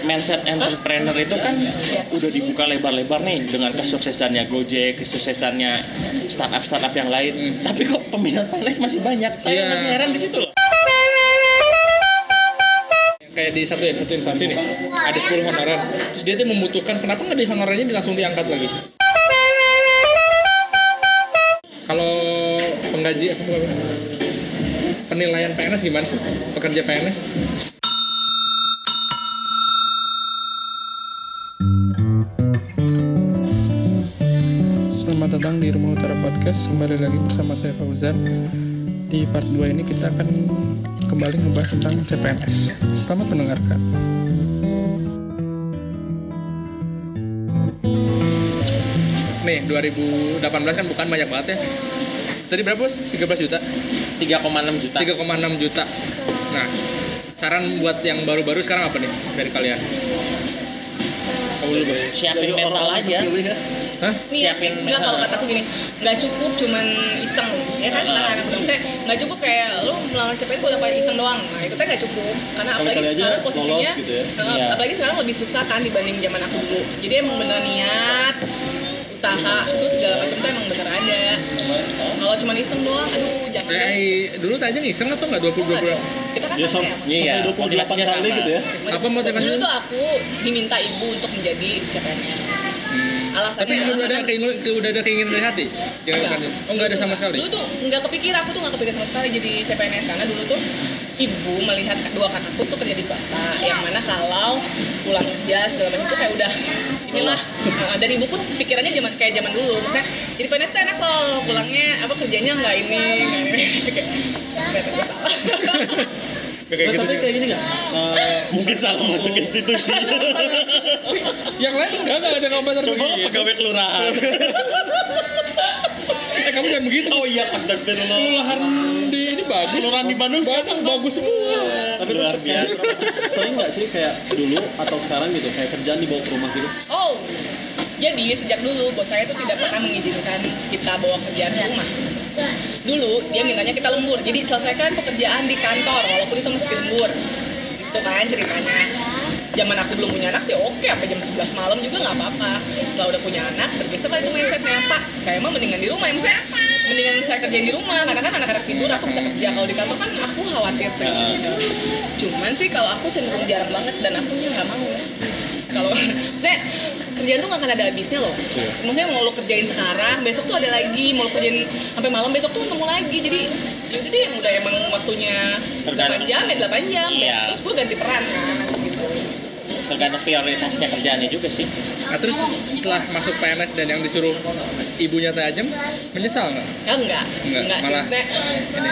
mindset entrepreneur itu kan udah dibuka lebar-lebar nih dengan kesuksesannya Gojek, kesuksesannya startup-startup yang lain. Tapi kok peminat PNS masih banyak. Saya Iya. masih heran di situ loh. kayak di satu satu instansi nih ada 10 honorer terus dia tuh membutuhkan kenapa nggak di honorernya langsung diangkat lagi kalau penggaji penilaian PNS gimana sih pekerja PNS Selamat datang di Rumah Utara Podcast Kembali lagi bersama saya Fauzan Di part 2 ini kita akan kembali membahas tentang CPNS Selamat mendengarkan Nih 2018 kan bukan banyak banget ya Tadi berapa bos? 13 juta? 3,6 juta. 3,6 juta Nah saran buat yang baru-baru sekarang apa nih dari kalian? Kamu dulu bos Siapin mental aja. Hah? niat sih Siapin nggak kalau kataku gini nggak cukup cuman iseng ya kan? Anak-anak muda misalnya nggak cukup kayak lu melamar CPNS buat apa iseng doang. Nah itu tuh nggak cukup. Karena apalagi aja sekarang posisinya gitu ya. Iya. apalagi sekarang lebih susah kan dibanding zaman aku dulu. Jadi emang bener niat usaha itu segala macam tuh emang bener ada kalau cuman iseng doang aduh jangan deh. Kayak dulu tanya iseng atau nggak 20 20 kita kan Ya sama sam ya Iya, sampai 28 motivasinya kali sama. gitu ya. Apa motivasinya? dulu tuh aku diminta ibu untuk menjadi CPNS alasannya Tapi udah ada keinginan, udah ada keinginan dari hati? Jangan Enggak. bukan. Oh nggak ada sama sekali. Dulu tuh nggak kepikir, aku tuh nggak kepikir sama sekali jadi CPNS karena dulu tuh ibu melihat dua kakakku tuh kerja di swasta yang mana kalau pulang kerja segala macam tuh kayak udah inilah uh, dari ibuku pikirannya zaman kayak zaman dulu maksudnya jadi PNS tuh enak loh pulangnya apa kerjanya nggak ini nggak ini kayak salah Kayak Nah, gitu. tapi kayak gini nggak? Eh, Mungkin salah masuk institusi. Yang lain enggak enggak ada komentar Coba begitu. pegawai kelurahan. Eh kamu jangan begitu. Oh iya, astagfirullah. Kelurahan di ini bagus. Kelurahan di Bandung sekarang bagus semua. tapi itu Luar kayak sering nggak sih kayak dulu atau sekarang gitu kayak kerjaan dibawa ke rumah gitu? Oh, jadi sejak dulu bos saya tuh tidak pernah mengizinkan kita bawa kerjaan ke rumah. Dulu dia mintanya kita lembur, jadi selesaikan pekerjaan di kantor walaupun itu mesti lembur. Itu kan ceritanya. Zaman aku belum punya anak sih oke, apa jam 11 malam juga nggak apa-apa. Setelah udah punya anak, bergeser lah itu mindsetnya Pak. Saya mah mendingan di rumah, ya maksudnya mendingan saya kerjain di rumah karena kan anak-anak tidur aku bisa kerja kalau di kantor kan aku khawatir segala macam. Cuman sih kalau aku cenderung jarang banget dan aku nggak mau kalau maksudnya kerjaan tuh gak akan ada habisnya loh maksudnya mau lo kerjain sekarang besok tuh ada lagi mau lo kerjain sampai malam besok tuh nemu lagi jadi yaudah deh yang udah emang waktunya 8 Tergantung. jam ya 8 jam Iya. terus gue ganti peran kan habis gitu Tergantung prioritasnya kerjaannya juga sih. Nah terus setelah masuk PNS dan yang disuruh ibunya tajam, menyesal nggak? ya enggak Enggak, sih malah- maksudnya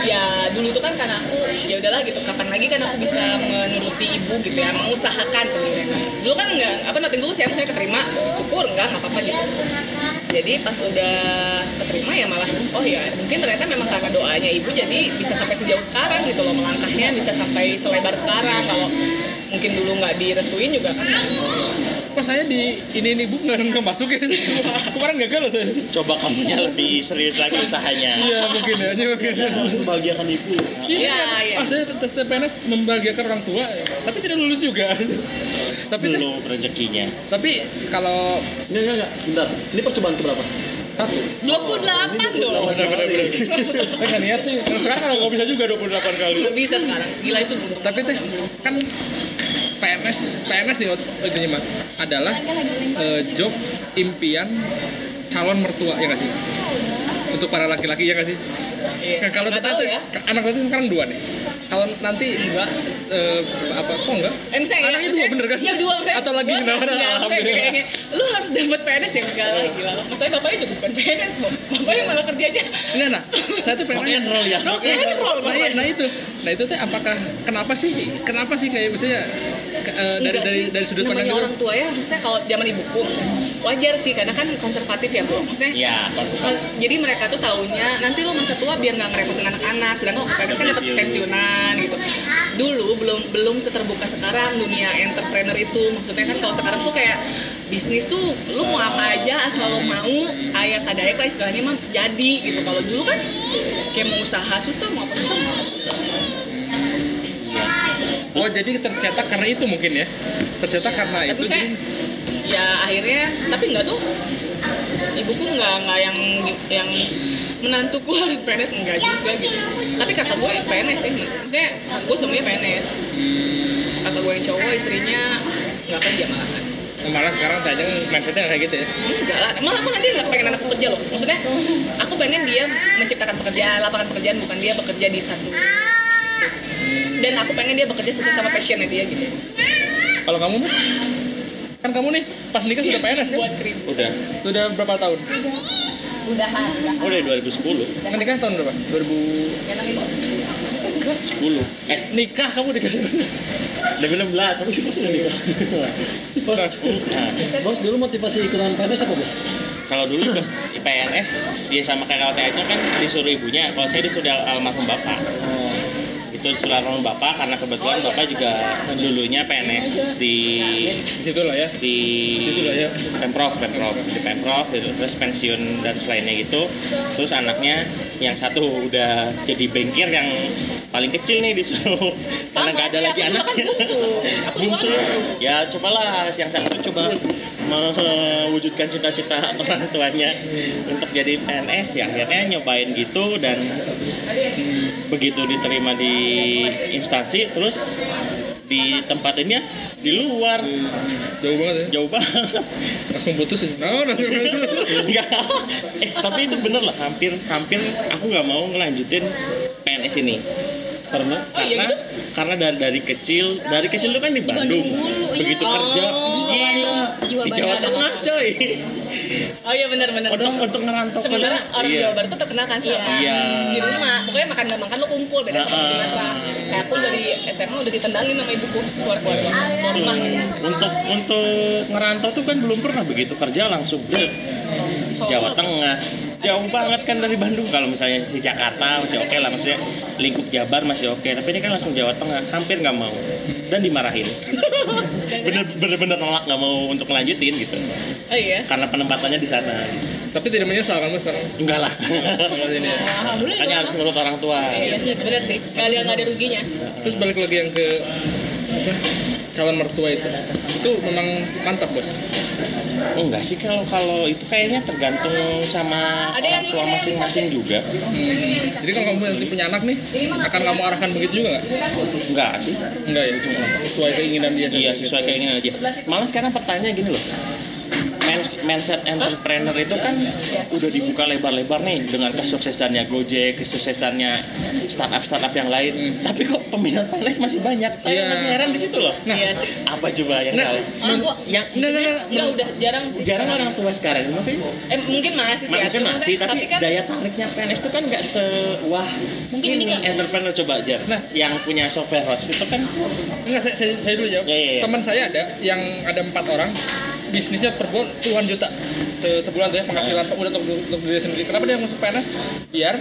ya dulu tuh kan karena aku ya udahlah gitu kapan lagi kan aku bisa menuruti ibu gitu ya mengusahakan sendiri dulu kan enggak apa nothing dulu sih saya keterima syukur enggak nggak apa-apa gitu. Jadi pas udah keterima ya malah oh ya mungkin ternyata memang karena doanya ibu jadi bisa sampai sejauh sekarang gitu loh melangkahnya bisa sampai selebar sekarang. Kalau mungkin dulu nggak direstuin juga kan Pas saya di ini ini bu nggak nggak masuk ya. Kemarin gagal loh saya. Coba kamunya lebih serius lagi usahanya. Iya mungkin aja mungkin. Harus membahagiakan ibu. Iya, kan? iya. Ah, saya tes CPNS membahagiakan orang tua, tapi tidak lulus juga. tapi Belum rezekinya. tapi kalau Enggak, enggak, enggak. Bentar. Ini percobaan keberapa? satu 28 dong benar benar benar saya nggak niat sih sekarang kalau nggak bisa juga 28 kali nggak bisa sekarang gila itu tapi teh kan PNS PNS nih itunya mah adalah eh, job impian calon mertua ya nggak sih? Untuk para laki-laki ya nggak sih? Iya. Nah, kalau tuh ya. anak kita sekarang dua nih kalau nanti enggak eh, apa kok enggak Eh, misalnya, Anaknya misalnya- dua bener kan? Iya dua. Atau lagi gimana? Alhamdulillah. kayaknya, lu harus dapat PNS ya enggak lah gila. Maksudnya bapaknya juga bukan PNS, Bang. Bapaknya malah kerjanya Enggak, nah, saya tuh pengen roll ya. rock and roll. Nah, iya, nah itu, nah itu teh apakah kenapa sih, kenapa sih kayak misalnya eh, dari dari dari sudut pandang orang tua ya, maksudnya kalau zaman ibuku misalnya, wajar sih karena kan konservatif ya, Bro. Maksudnya Iya, Eh, jadi mereka tuh taunya nanti lo masa tua biar nggak ngerepotin anak-anak sedangkan PNS kan dapat pensiunan gitu dulu belum belum seterbuka sekarang dunia entrepreneur itu maksudnya kan kalau sekarang tuh kayak bisnis tuh lu mau apa aja asal lo mau ayah kadaya lah istilahnya mah jadi gitu kalau dulu kan kayak mau usaha susah mau apa susah mau apa susah. Oh jadi tercetak karena itu mungkin ya? Tercetak karena itu. tapi saya jadi- ya akhirnya tapi nggak tuh. Ibuku nggak nggak yang yang menantuku harus PNS enggak juga gitu. Tapi kakak gue PNS sih. Maksudnya gue semuanya PNS kakak gue yang cowok istrinya nggak kerja malahan malah sekarang tanya mindsetnya kayak gitu ya. enggak lah. Malah aku nanti nggak pengen anakku kerja loh. Maksudnya aku pengen dia menciptakan pekerjaan lapangan pekerjaan bukan dia bekerja di satu. Dan aku pengen dia bekerja sesuai sama passionnya dia gitu. Kalau kamu Mas? Kan kamu nih pas nikah sudah PNS kan? buat krim Udah. Sudah berapa tahun? udahan Oh, dari 2010. Kan nikah tahun berapa? 2000 10. Eh, nikah kamu nikah. 2016. Tapi sih nggak nikah. Bos, bos dulu motivasi ikutan PNS apa bos? kalau dulu ke PNS ya sama kayak kalau aja kan disuruh ibunya kalau saya disuruh almarhum bapak Oh, itu almarhum bapak karena kebetulan bapak juga dulunya PNS di Di situ lah ya. di Di situ lah ya. pemprov pemprov di pemprov gitu. terus pensiun dan selainnya gitu. Terus anaknya yang satu udah jadi bengkir yang paling kecil nih disuruh. Karena nggak ada lagi anaknya. kan kan bungsu. Ya cobalah yang satu coba mewujudkan cita-cita orang tuanya untuk jadi PNS ya akhirnya nyobain gitu dan begitu diterima di instansi terus ditempatinnya di luar Jauh banget ya. jauh banget Langsung putus ya. Nah, langsung Enggak. eh tapi itu bener lah hampir hampir aku nggak mau ngelanjutin PNS ini karena Oh, iya karena gitu? karena dari, dari kecil dari kecil tuh kan di Bandung, Bandung mulu, iya. begitu Oh. kerja gila. Bandung, jiwa di Jawa. Tengah coy. Oh iya benar-benar untuk untuk ngerantau sementara orang Iya. Jawa Barat tuh terkenal kan sama Iya. di rumah. Pokoknya makan nggak makan lo kumpul beda sama Sumatera. Kayak aku dari SMA udah ditendangin sama ibuku keluar keluar rumah. Gitu untuk untuk ngerantau tuh kan belum pernah begitu kerja langsung. Ke Jawa Tengah. Jauh banget kan dari Bandung. Kalau misalnya si Jakarta masih oke lah maksudnya lingkup Jabar masih oke tapi ini kan langsung Jawa Tengah hampir nggak mau. Dan dimarahin. Bener bener bener nolak nggak mau untuk ngelanjutin gitu. Oh iya? Karena penempatannya di sana. Tapi tidak menyesal kamu sekarang. enggak lah. Ya. makanya harus nurut orang tua. Iya sih benar sih. Ada nggak ada ruginya. Terus balik lagi yang ke apa? Calon mertua itu. Itu memang mantap, Bos. oh enggak sih kalau kalau itu kayaknya tergantung sama Ada yang orang tua masing-masing juga Hmm. Jadi kalau kamu nanti punya anak nih, akan kamu arahkan begitu juga nggak? enggak sih Enggak ya, cuma sesuai keinginan dia. Iya sesuai keinginan aja. Malah sekarang pertanyaannya gini loh. Mindset entrepreneur itu kan udah dibuka lebar-lebar nih dengan kesuksesannya Gojek, kesuksesannya startup-startup yang lain. Tapi kok peminat PNS masih banyak. Saya Iya. masih heran di situ loh. iya sih Apa coba yang Nah, salah? tua Yang Enggak, enggak, enggak. Enggak udah jarang sih jarang sekarang. orang tua sekarang maksudnya eh mungkin masih sih ya, mungkin cuma masih tapi, kan daya tariknya PNS itu kan nggak se wah Mungkin ini ini nggak- entrepreneur coba aja Nah. yang punya software host itu kan Enggak, saya, saya, saya dulu jawab. Ya, ya, ya. Teman saya ada yang ada empat orang, bisnisnya per bulan puluhan juta Se- sebulan tuh ya penghasilan udah untuk, untuk diri sendiri. Kenapa dia masuk PNS? Biar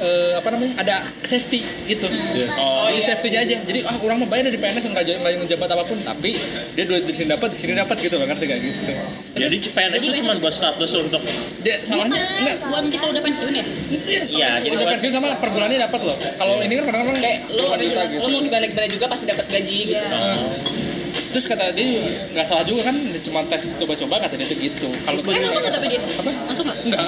eh, apa namanya ada safety gitu. oh Jadi safety-nya aja. Jadi ah orang mau bayar dari PNS nggak nggak jabat apa pun, tapi dia duit di sini dapat, di sini dapat gitu loh, ngerti gak gitu. jadi PNS Jadi itu cuma buat status untuk Dia salahnya enggak. buat kita udah pensiun ya Iya, jadi Udah buat pensiun sama per bulannya dapat loh. Kalau ini kan kadang-kadang kayak lo juta gitu. lo mau gimana gimana juga pasti dapat gaji gitu Oh. Terus kata dia nggak salah juga kan, cuma tes coba-coba kata dia tuh gitu. Kalau eh masuk nggak tapi dia Apa? masuk nggak enggak.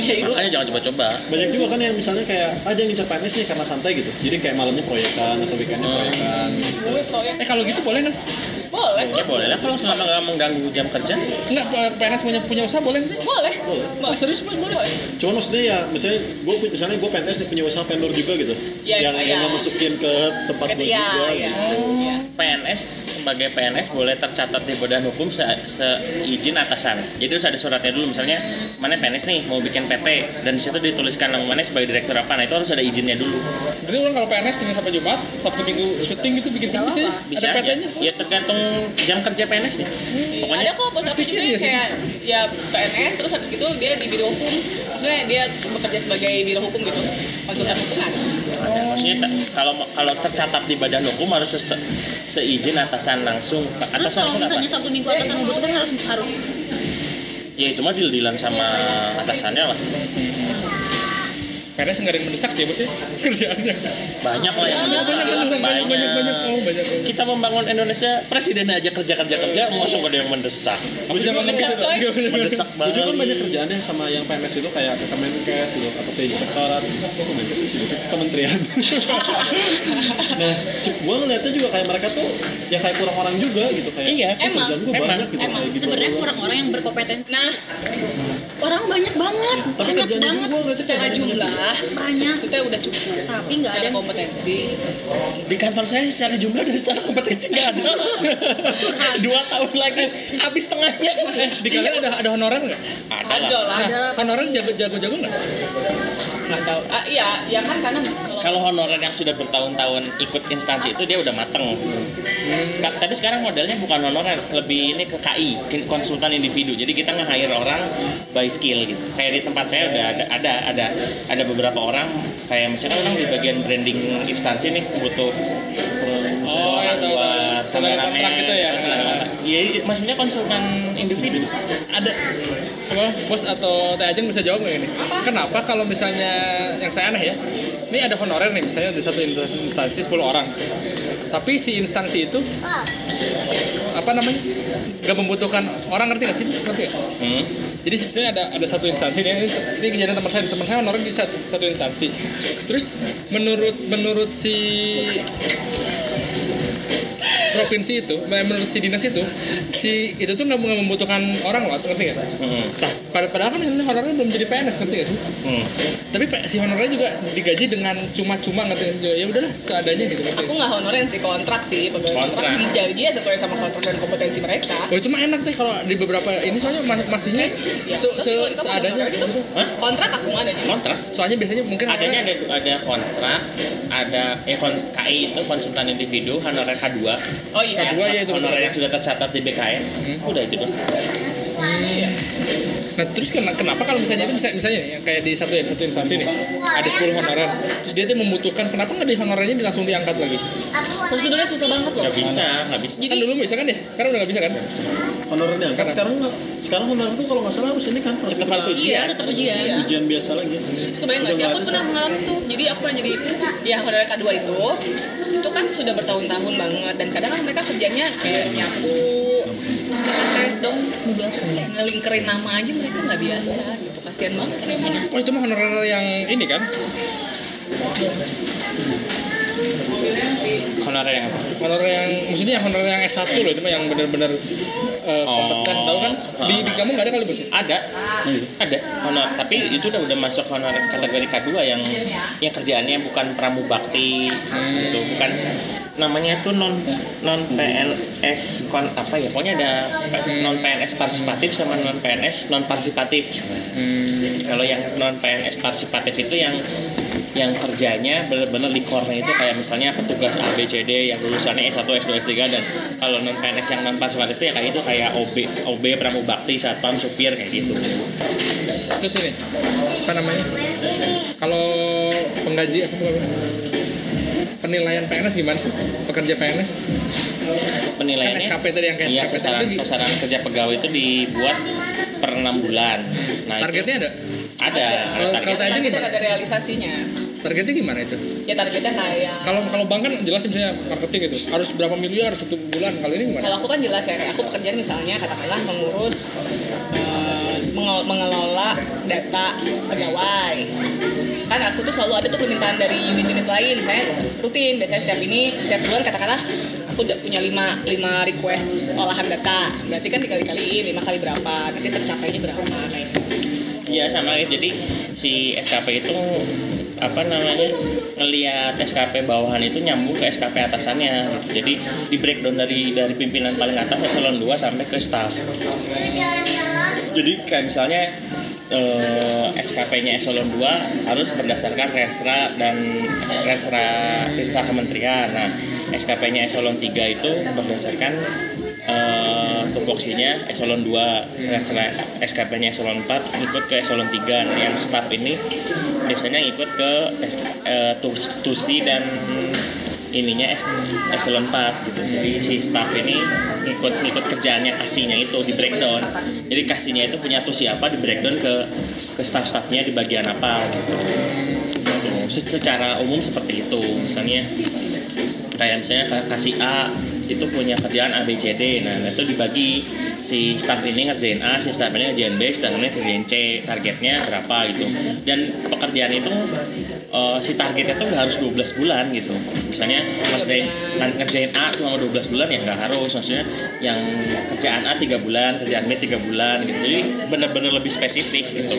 Itu makanya jangan coba-coba banyak juga kan yang misalnya kayak ah dia ngincer PNS nih karena santai gitu. Jadi kayak malamnya proyekan atau weekendnya proyekan. duit lo ya Eh kalau gitu boleh nas? boleh ya boleh lah kalau selama nggak mengganggu jam kerja Enggak, PNS punya punya usaha boleh nggak sih? boleh Oh, serius boleh? Cuma maksudnya ya misalnya gue misalnya gue PNS nih punya usaha vendor juga gitu. Ya, yang ya. yang nggak masukin ke tempat gue ya juga ya gitu. ya PNS sebagai PNS boleh tercatat di badan hukum se seizin atasan. Jadi harus ada suratnya dulu misalnya mana PNS nih mau bikin PT dan di situ dituliskan nama mana sebagai direktur apa. Nah itu harus ada izinnya dulu. Jadi orang kalau PNS Senin sampai Jumat, Sabtu Minggu syuting gitu bikin film bisa, ya? Bisa ada. PT-nya. Ya tergantung jam kerja PNS nih. Pokoknya ada kok bos aku juga sih. kayak ya PNS terus habis gitu dia di biro hukum maksudnya dia bekerja sebagai biro hukum gitu konsultan hukum ada maksudnya ta- kalau kalau tercatat di badan hukum harus se seizin atasan langsung. terus Atasan kalau langsung apa? misalnya sabtu minggu atasan membutuhkan harus harus Ya itu mah deal-dealan sama atasannya lah. PNS nggak ada yang mendesak sih bos ya kerjaannya. Banyak lah yang banyak mendesak. banyak banyak banyak banyak. oh banyak oh. kita membangun Indonesia presiden aja kerja kerja kerja masuk ada yang mendesak? Aku jangan Mendesak, coy. Mendesak juga kan banget banyak kerjaannya sama yang PNS itu kayak ke Kemenkes gitu atau ke inspektorat. Kemenkes sih gitu ke kementerian. Nah gue ngeliatnya juga kayak mereka tuh ya kayak kurang orang juga gitu kayak Iya, "Oh, emang, kerjaan gue emang, banyak gitu emang. kayak gitu. Sebenarnya kurang-orang yang berkompetensi. Nah, Orang banyak banget, tapi banyak banget, nggak secara jumlah banyak. itu teh udah cukup. Tapi nggak ada kompetensi. di kantor saya secara jumlah dan secara kompetensi nggak ada dua tahun lagi habis setengahnya eh di kalian ada ada honorer nggak ada Ada lah lah. Ada. honorer jago jago jago nggak Nggak tahu. Ah, iya, ya kan karena kalau honorer yang sudah bertahun-tahun ikut instansi itu dia udah mateng. Ta- tapi sekarang modelnya bukan honorer lebih ini ke KI konsultan individu. Jadi kita nge-hire orang by skill gitu. Kayak di tempat saya udah ada ada ada ada beberapa orang. Kayak misalnya orang di bagian branding instansi nih butuh uh, Oh, orang iya, tahu, tahu. buat Tanda kontrak kameramen. Gitu ya? Iya, maksudnya konsultan individu. Ada apa? Bos atau teh Ajeng bisa jawab nggak ini? Kenapa kalau misalnya yang saya aneh ya ini ada honorer nih misalnya di satu instansi 10 orang. Tapi si instansi itu apa namanya? Nggak membutuhkan orang ngerti nggak sih ngerti nggak? hmm. Jadi sebetulnya ada ada satu instansi ini, ini, ini kejadian teman saya. Teman saya honorer di satu, satu instansi. Terus menurut menurut si provinsi itu, eh, menurut si dinas itu, si itu tuh nggak membutuhkan orang loh, ngerti nggak? Hmm. Nah, pad- padahal kan ini honornya belum jadi PNS, ngerti nggak sih? Hmm. Tapi si honornya juga digaji dengan cuma-cuma, ngerti nggak sih? Ya udahlah seadanya gitu. ngerti aku nggak honorer sih kontrak sih pegawai kontrak Kontrak. dijaga ya sesuai sama kontrak dan kompetensi mereka. Oh itu mah enak deh kalau di beberapa ini soalnya ma- masihnya Ya, se- se- seadanya honorer itu Hah? kontrak aku nggak adanya. kontrak Soalnya biasanya mungkin adanya ada ada kontrak ada eh kon, KI itu konsultan individu honorer K2 Oh iya. K2 ya itu benar. yang sudah tercatat di BKN udah itu doang Iya. Nah terus ken- kenapa kalau misalnya itu bisa misalnya nih, yang kayak di satu satu instansi nih ada 10 honorer terus dia tuh membutuhkan kenapa nggak di honorernya langsung diangkat lagi? Prosedurnya susah banget loh. nggak bisa nggak bisa Kan dulu bisa kan ya? Sekarang udah nggak bisa kan? honorer diangkat sekarang nggak sekarang honorer itu kalau nggak salah harus ini kan harus Tetap kita- Iya, tetap ujian. Iya. ujian biasa lagi Terus kebayang nggak sih, aku pernah mengalami tuh. Jadi aku pernah jadi, ya honorer K2 itu, itu kan sudah bertahun-tahun banget. Dan kadang kan mereka kerjanya kayak nyapu, terus mereka tes dong, ngelingkerin nama aja mereka nggak biasa gitu. Kasian banget sih emang. Oh itu mah honorer yang ini kan? honorer yang apa Honorer yang maksudnya honorer yang S1 loh itu mah yang benar-benar eh, kompeten Oh. tahu kan? Di, di kamu nggak ada kali bos? ya? ada ada honor tapi itu udah udah masuk honorer kategori K2 yang yang kerjaannya bukan pramubakti gitu bukan namanya tuh non non PNS kon apa ya pokoknya ada non PNS partisipatif sama non PNS non partisipatif kalau yang non PNS partisipatif itu yang yang kerjanya benar-benar di core itu kayak misalnya petugas A B C D yang lulusannya S1 S2 S3 dan kalau non PNS yang non partisipatif itu ya kayak itu kayak OB OB pramubakti satpam supir kayak gitu Terus, ini apa namanya? Kalau penggaji apa bukan? Penilaian PNS gimana sih? Pekerja PNS? penilaiannya Kan SKP tadi yang kayak iya SKP sasaran itu sasaran kerja pegawai itu dibuat per enam bulan nah itu Targetnya ada? ada Kalau- target. kalau gimana? ada realisasinya. Targetnya gimana itu? Ya targetnya kayak Kalau kalau bank kan jelas misalnya marketing gitu harus berapa miliar satu bulan. Kalau ini gimana? Kalau aku kan jelas ya, aku pekerjaan misalnya katakanlah mengurus eh, menge- mengelola data pegawai. Kan aku tuh selalu ada tuh permintaan dari unit-unit lain. Saya rutin, biasanya setiap ini, setiap bulan katakanlah aku udah punya 5, 5 request olahan data. Berarti kan dikali-kaliin 5 kali berapa, nanti tercapainya berapa kayak gitu. Iya sama jadi si SKP itu apa namanya ngelihat SKP bawahan itu nyambung ke SKP atasannya gitu. jadi di breakdown dari dari pimpinan paling atas eselon 2 sampai ke staff jadi kayak misalnya eh, SKP-nya eselon 2 harus berdasarkan renstra dan renstra renstra kementerian. Nah SKP-nya eselon 3 itu berdasarkan eh, tupoksinya eselon 2 renstra SKP-nya eselon 4 ikut ke eselon 3 nah, yang staff ini biasanya ikut ke eh, tus- tusi dan ininya es- eselon 4 gitu. Jadi si staff ini ikut ikut kerjaannya kasihnya itu di breakdown. Jadi kasihnya itu punya tusi apa di breakdown ke ke staff-staffnya di bagian apa gitu. se- secara umum seperti itu misalnya kayak misalnya ka- kasih A itu punya kerjaan A B C D. Nah itu dibagi si staff ini ngerjain A si staff ini ngerjain B staff ini ngerjain C. Targetnya berapa gitu. Dan pekerjaan itu eh, si targetnya tuh nggak harus 12 bulan gitu. Misalnya ngerjain ngerjain A selama 12 bulan ya nggak harus. Maksudnya yang kerjaan A 3 bulan kerjaan B 3 bulan gitu. Jadi bener-bener lebih spesifik gitu.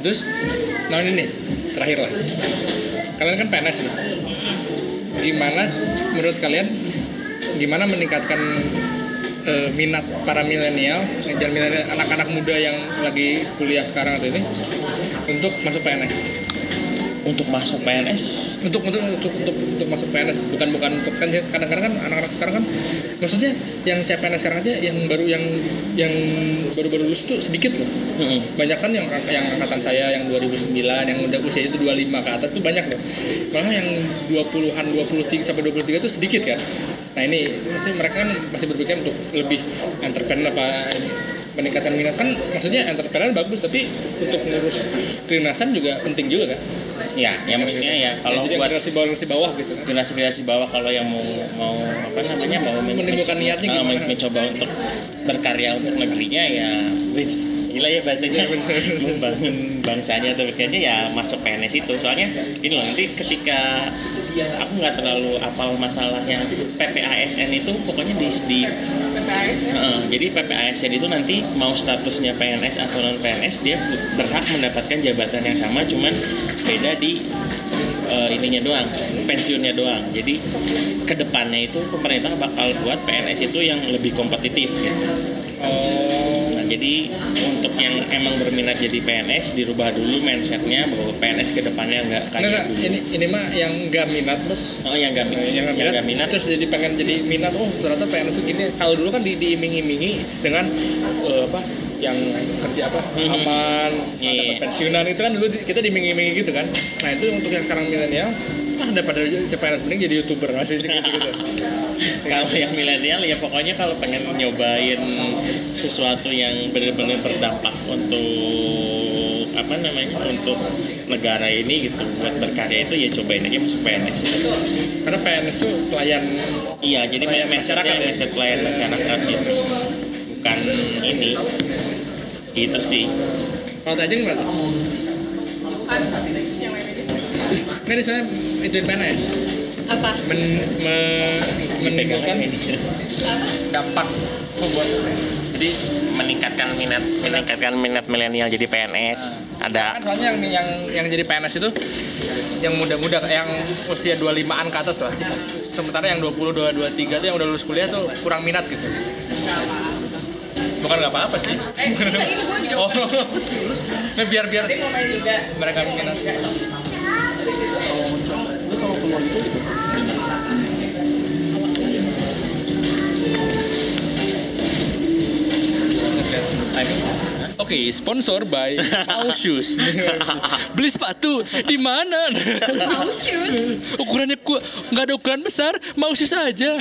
Terus, nah ini nih, terakhir lah. Kalian kan PNS nih. Gimana menurut kalian, gimana meningkatkan eh, minat para milenial, ngejar milenial, anak-anak muda yang lagi kuliah sekarang atau ini untuk masuk PNS? untuk masuk PNS Untuk untuk untuk untuk, untuk masuk PNS bukan bukan untuk kan kadang-kadang kan anak-anak sekarang kan maksudnya yang CPNS sekarang aja yang baru yang yang baru-baru lulus tuh sedikit loh. Mm-mm. banyak kan yang yang angkatan saya yang 2009 yang udah usia itu 25 ke atas tuh banyak loh malah yang 20-an 23 sampai 23 tuh sedikit kan nah ini masih mereka kan masih berpikir untuk lebih entrepreneur apa meningkatkan minat. Kan maksudnya entrepreneur bagus tapi untuk ngurus kedinasan juga penting juga kan? Ya ya maksudnya ya kalau jadi buat generasi bawah generasi bawah gitu kan? generasi generasi bawah kalau yang mau mau apa namanya mau men- Menimbulkan men- niatnya eh, gimana? men- mencoba untuk berkarya untuk negerinya ya which gila ya bahasanya. Membangun bangsanya atau bekerja ya masuk PNS itu. Soalnya ini loh nanti ketika aku nggak terlalu apal masalahnya PPASN itu pokoknya di, di PPAS kan Heeh, jadi PPASN itu nanti mau statusnya PNS atau non PNS dia berhak mendapatkan jabatan yang sama cuman beda di eh, ininya doang pensiunnya doang. Jadi ke depannya itu pemerintah bakal buat PNS itu yang lebih kompetitif gitu. oh jadi untuk yang emang berminat jadi PNS dirubah dulu mindsetnya bahwa PNS ke depannya nggak kayak enggak enggak dulu. ini ini mah yang gak minat bos Oh yang nggak minat, yang yang nggak nggak minat. terus jadi pengen jadi minat oh ternyata PNS tuh gini kalau dulu kan di diiming-imingi dengan eh, apa yang kerja apa Mhm. aman terus Iya, dapat iya. pensiunan itu kan dulu kita diiming-imingi gitu kan nah itu untuk yang sekarang milenial ah daripada CPNS mending jadi youtuber masih gitu gitu kalau yang milenial ya pokoknya kalau pengen nyobain sesuatu yang benar-benar berdampak untuk apa namanya untuk negara ini gitu buat berkarya itu ya cobain aja masuk PNS karena PNS tuh pelayan iya jadi Pelayan masyarakat ya? mindset pelayan masyarakat gitu. Bukan ini. Gitu sih. Kalau aja gimana bukan yang lain ini ini saya itu PNS apa? Men, me, menimbulkan dampak membuat jadi meningkatkan minat meningkatkan minat milenial jadi PNS ada kan soalnya yang yang yang jadi PNS itu yang muda-muda yang usia 25-an ke atas lah. Sementara yang 20 2 23 itu yang udah lulus kuliah tuh kurang minat gitu. Bukan nggak apa-apa sih. Eh oh. Nah, biar biar dia mau Oke, sponsor by Mau Shoes. Beli sepatu di mana? mau shoes Ukurannya ku nggak ada ukuran besar, Mau Shoes aja.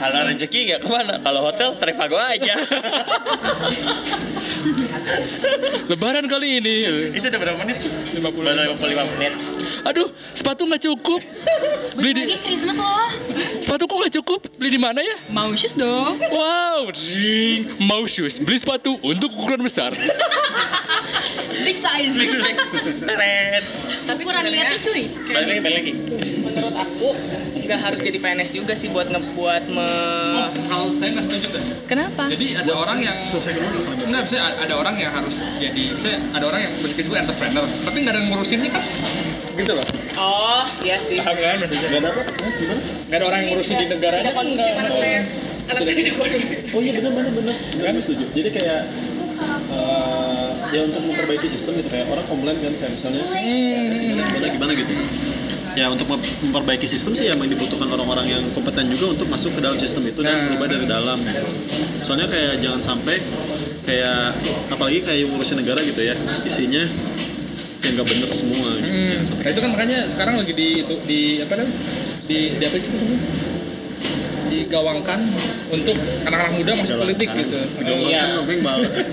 kalau rezeki nggak ke mana kalau hotel Trevago aja Lebaran kali ini. itu udah berapa menit sih 50 baru 55 menit Aduh, sepatu nggak cukup. Beli di Lagi Christmas loh. sepatu kok nggak cukup? Beli di mana ya? Mau shoes dong. Wow, ding. Mau Shoes. Beli sepatu untuk ukuran besar. Big size. Teret. tapi Ukuran sebenarnya niatnya curi. balik lagi balik lagi menurut aku nggak harus jadi PNS juga sih buat ngebuat me Kalau saya nggak setuju tuh. kenapa Jadi ada orang yang Enggak, bisa ada orang yang harus jadi bisa ada orang yang begitu entrepreneur, tapi nggak ada yang ngurusinnya kan? Gitu loh. oh iya sih Paham kan maksudnya? Gak ada apa? Nggak ada orang yang ngurusin di negaranya ada kan nggak- anak saya anak saya tidak kondusif Oh iya benar benar benar. Kan setuju. Jadi kayak eh, ya untuk memperbaiki sistem gitu kayak orang komplain kan kayak misalnya gimana gimana gitu. Ya untuk mem- memperbaiki sistem sih emang dibutuhkan orang-orang yang kompeten juga untuk masuk ke dalam sistem itu dan Nah. berubah dari dalam. Soalnya kayak jangan sampai kayak apalagi kayak ngurusin negara gitu ya isinya yang nggak bener semua. Gitu. Hmm, nah itu kan makanya sekarang lagi di itu di apa namanya? Di, di apa sih itu? Digawangkan untuk anak-anak muda masuk politik gitu. Iya.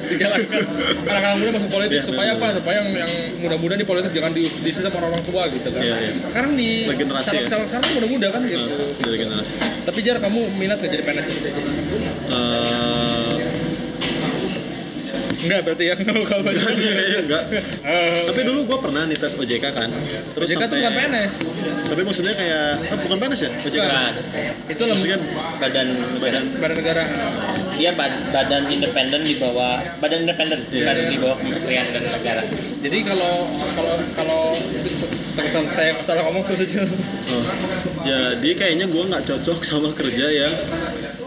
Digalakkan anak-anak muda masuk politik Iya, supaya apa? Supaya yang, yang muda-muda di politik jangan di diisi sama orang tua gitu kan. Iya, iya. Sekarang di Regenerasi ya. sekarang muda-muda kan gitu. Dari generasi. Tapi jar kamu minat gak jadi PNS? Eh, Enggak berarti ya kalau kamu enggak sih, kayaknya enggak. Eh, Tapi dulu gue pernah nih tes OJK kan. Terus OJK tuh bukan PNS. Tapi maksudnya kayak, oh, bukan PNS ya? OJK. Bukan. Itu Maksudnya badan badan badan negara. dia bad- badan independen di bawah badan independen Iya. bukan di bawah kementerian dan negara Jadi kalau kalau kalau saya salah ngomong terus aja. Oh. Ya, dia kayaknya gue nggak cocok sama kerja yang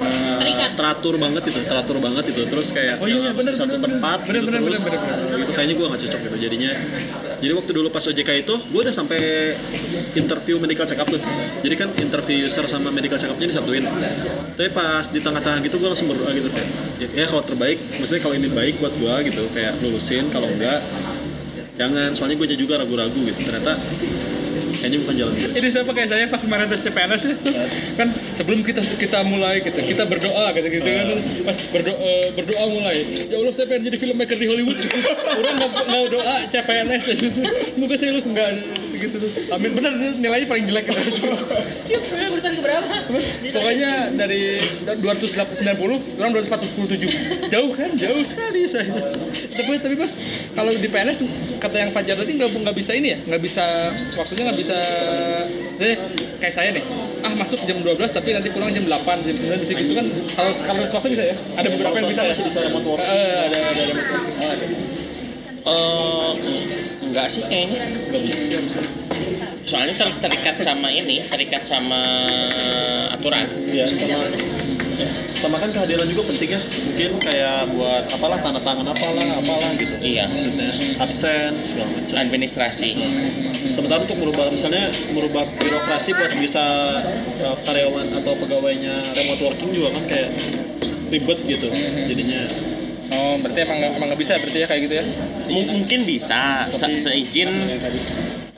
Terikat. teratur banget itu, teratur banget itu. Terus kayak Oh iya, iya, bener, di satu bener, tempat bener, gitu bener, terus. bener, bener, Itu kayaknya gue nggak cocok gitu. Jadinya, jadi waktu dulu pas OJK itu, gue udah sampai interview medical check up tuh. Jadi kan interview user sama medical check upnya disatuin. Tapi pas di tengah-tengah gitu gue langsung berdoa gitu kayak, ya, ya kalau terbaik, maksudnya kalau ini baik buat gue gitu, kayak lulusin. Kalau enggak, jangan. Soalnya gue juga ragu-ragu gitu. Ternyata kayaknya bukan jalan gue. Ini siapa kayak saya pas kemarin tes CPNS itu kan sebelum kita kita mulai gitu kita berdoa gitu gitu kan pas berdoa berdoa mulai. Ya Allah saya pengen jadi filmmaker di Hollywood. Orang nggak nggak doa CPNS semoga saya lulus. Enggak gitu amin. Benar nilainya paling jelek. Urusan keberapa? pokoknya dari 290 orang 247 jauh kan? Jauh sekali saya. Tapi tapi pas kalau di PNS kata yang Fajar tadi nggak nggak bisa ini ya? Nggak bisa waktunya nggak bisa eh, kayak saya nih. Ah masuk jam 12 tapi nanti pulang jam 8 jam 9 di situ kan. Kalau kalau swasta bisa ya? Ada beberapa yang bisa ya? masih bisa remote work. Eh, ada ada ada ada Eh, enggak sih kayaknya. Nggak bisa sih harusnya. soalnya ter- terikat sama ini terikat sama aturan. Ya, sama. Sama kan kehadiran juga penting ya mungkin kayak buat apalah tanda tangan apalah apalah gitu. Iya. maksudnya. Absen segala macam. Administrasi. Sementara untuk merubah misalnya merubah birokrasi buat bisa uh, karyawan atau pegawainya remote working juga kan kayak ribet gitu jadinya oh berarti emang nggak emang nggak bisa berarti ya kayak gitu ya? M- mungkin bisa. Se- seizin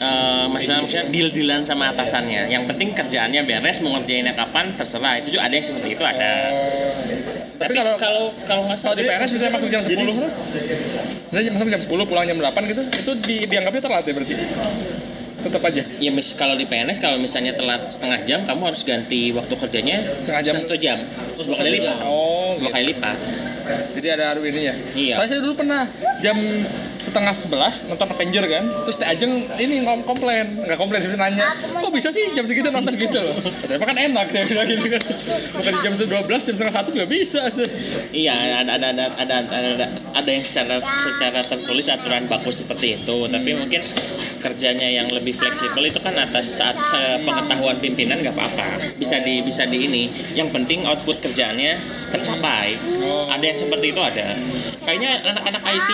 eh masalah misalnya deal dealan sama atasannya. Yang penting kerjaannya beres mau ngerjainnya kapan terserah. Itu juga ada yang seperti itu ada. Tapi tapi kalau kalau kalau nggak salah di PNS bisa masuk jam 10 terus? Misalnya masuk jam 10 pulang jam 8 gitu itu di, dianggapnya telat ya berarti? Tetap aja? Ya mis kalau di PNS kalau misalnya telat setengah jam kamu harus ganti waktu kerjanya Setengah jam. satu jam. Terus dua kali lipat. Oh dua gitu. kali lipat jadi ada aru ini ya Iya. Saya dulu pernah jam setengah sebelas nonton Avenger kan terus Teh Ajeng ini ngom komplain. Nggak komplain sih nanya kok bisa sih jam segitu nonton gitu? Loh saya kan enak ya bilang gitu. Kan bukan jam 12 jam setengah satu juga bisa. Iya, ada ada ada ada ada, ada, ada yang secara secara tertulis aturan baku seperti itu, tapi mungkin kerjanya yang lebih fleksibel itu kan atas saat pengetahuan pimpinan nggak apa-apa, bisa di bisa di ini. Yang penting output kerjaannya tercapai. Ada yang seperti itu ada. Kayaknya anak-anak IT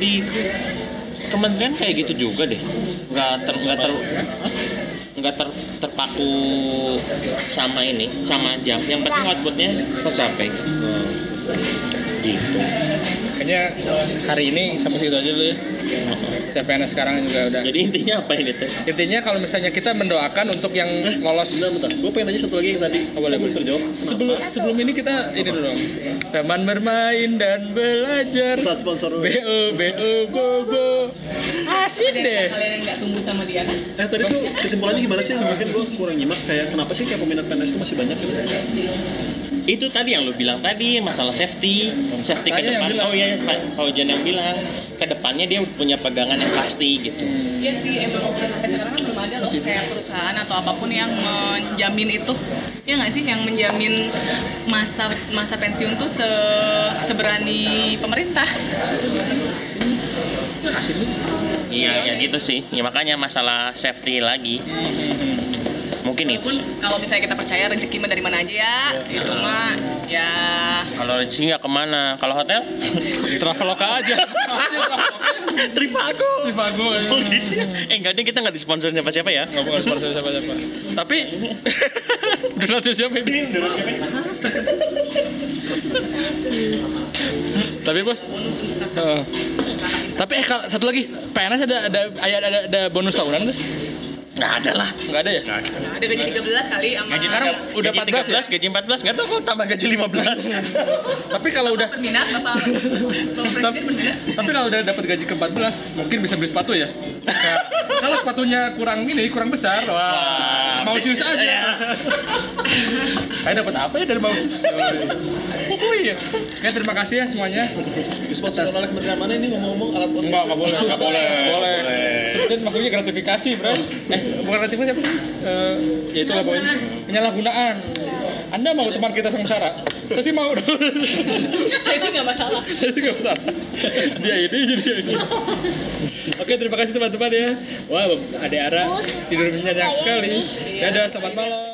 di kementerian kayak gitu juga deh, nggak ter nggak ter nggak ter, terpaku sama ini sama jam yang penting outputnya tercapai gitu. Kayaknya hari ini sampai situ aja dulu ya. CPNS sekarang juga udah. Jadi intinya apa ini teh? Intinya kalau misalnya kita mendoakan untuk yang lolos bentar bentar. Gue pengen nanya satu lagi yang tadi. Oh, boleh, boleh. terjawab. Sebelum sebelum ini kita ini dulu dong. Teman bermain dan belajar. Saat sponsor bo bo go go asik deh. kalian yang nggak tumbuh sama dia. Kan eh tadi tuh kesimpulannya gimana sih? Mungkin gue kurang nyimak kayak kenapa sih kayak peminat PNS itu masih banyak gitu itu tadi yang lu bilang tadi masalah safety. Safety ke depan. oh iya Fa- Faujan yang bilang ke depannya dia punya pegangan yang pasti gitu. Iya sih emang sampai sekarang kan belum ada loh kayak perusahaan atau apa pun yang menjamin itu. Ya nggak sih yang menjamin masa masa pensiun tuh se seberani pemerintah? Iya ya gitu sih. Ya makanya masalah safety lagi mungkin itu kalau misalnya kita percaya rezeki mah dari mana aja ya itu mah ya. Kalau rezeki nggak ke mana? Kalau hotel? Traveloka aja. Trivago. Trivago ya. Oh gitu. Ya? Eh enggak deh kita nggak disponsor siapa siapa ya? Nggak bukan sponsor siapa siapa. Tapi donatnya siapa ini? Tapi bos eh, tapi eh satu lagi PNS ada ada ada ada, ada bonus tahunan guys Nggak ada lah. Nggak ada ya? Nggak ada. Ada gaji 13 kali sama Gaji Sekarang udah gaji 14 ya? 13, gaji 14, nggak tahu kok tambah gaji 15. Tapi kalau udah berminat Bapak Bapak Presiden berminat. tapi kalau udah dapat gaji ke-14 mungkin bisa beli sepatu ya. kalau sepatunya kurang ini, kurang besar, wah, mau shoes Iya. aja. Saya dapat apa ya dari mau shoes? Oh iya. Oke, terima kasih ya semuanya. Sponsor oleh Kementerian mana ini ngomong-ngomong alat podcast? Enggak, enggak boleh. Enggak boleh. Boleh. Itu maksudnya gratifikasi, Bro. Eh, bukan gratifikasi apa sih? Eh, ya itulah pokoknya. Penyalahgunaan. Anda mau teman kita sengsara? Saya sih mau. Saya sih nggak masalah. Saya sih nggak usah. Dia ini jadi dia ini. Oke, terima kasih teman-teman ya. Wah, ada Ara tidurnya nyenyak sekali. Dadah, selamat malam.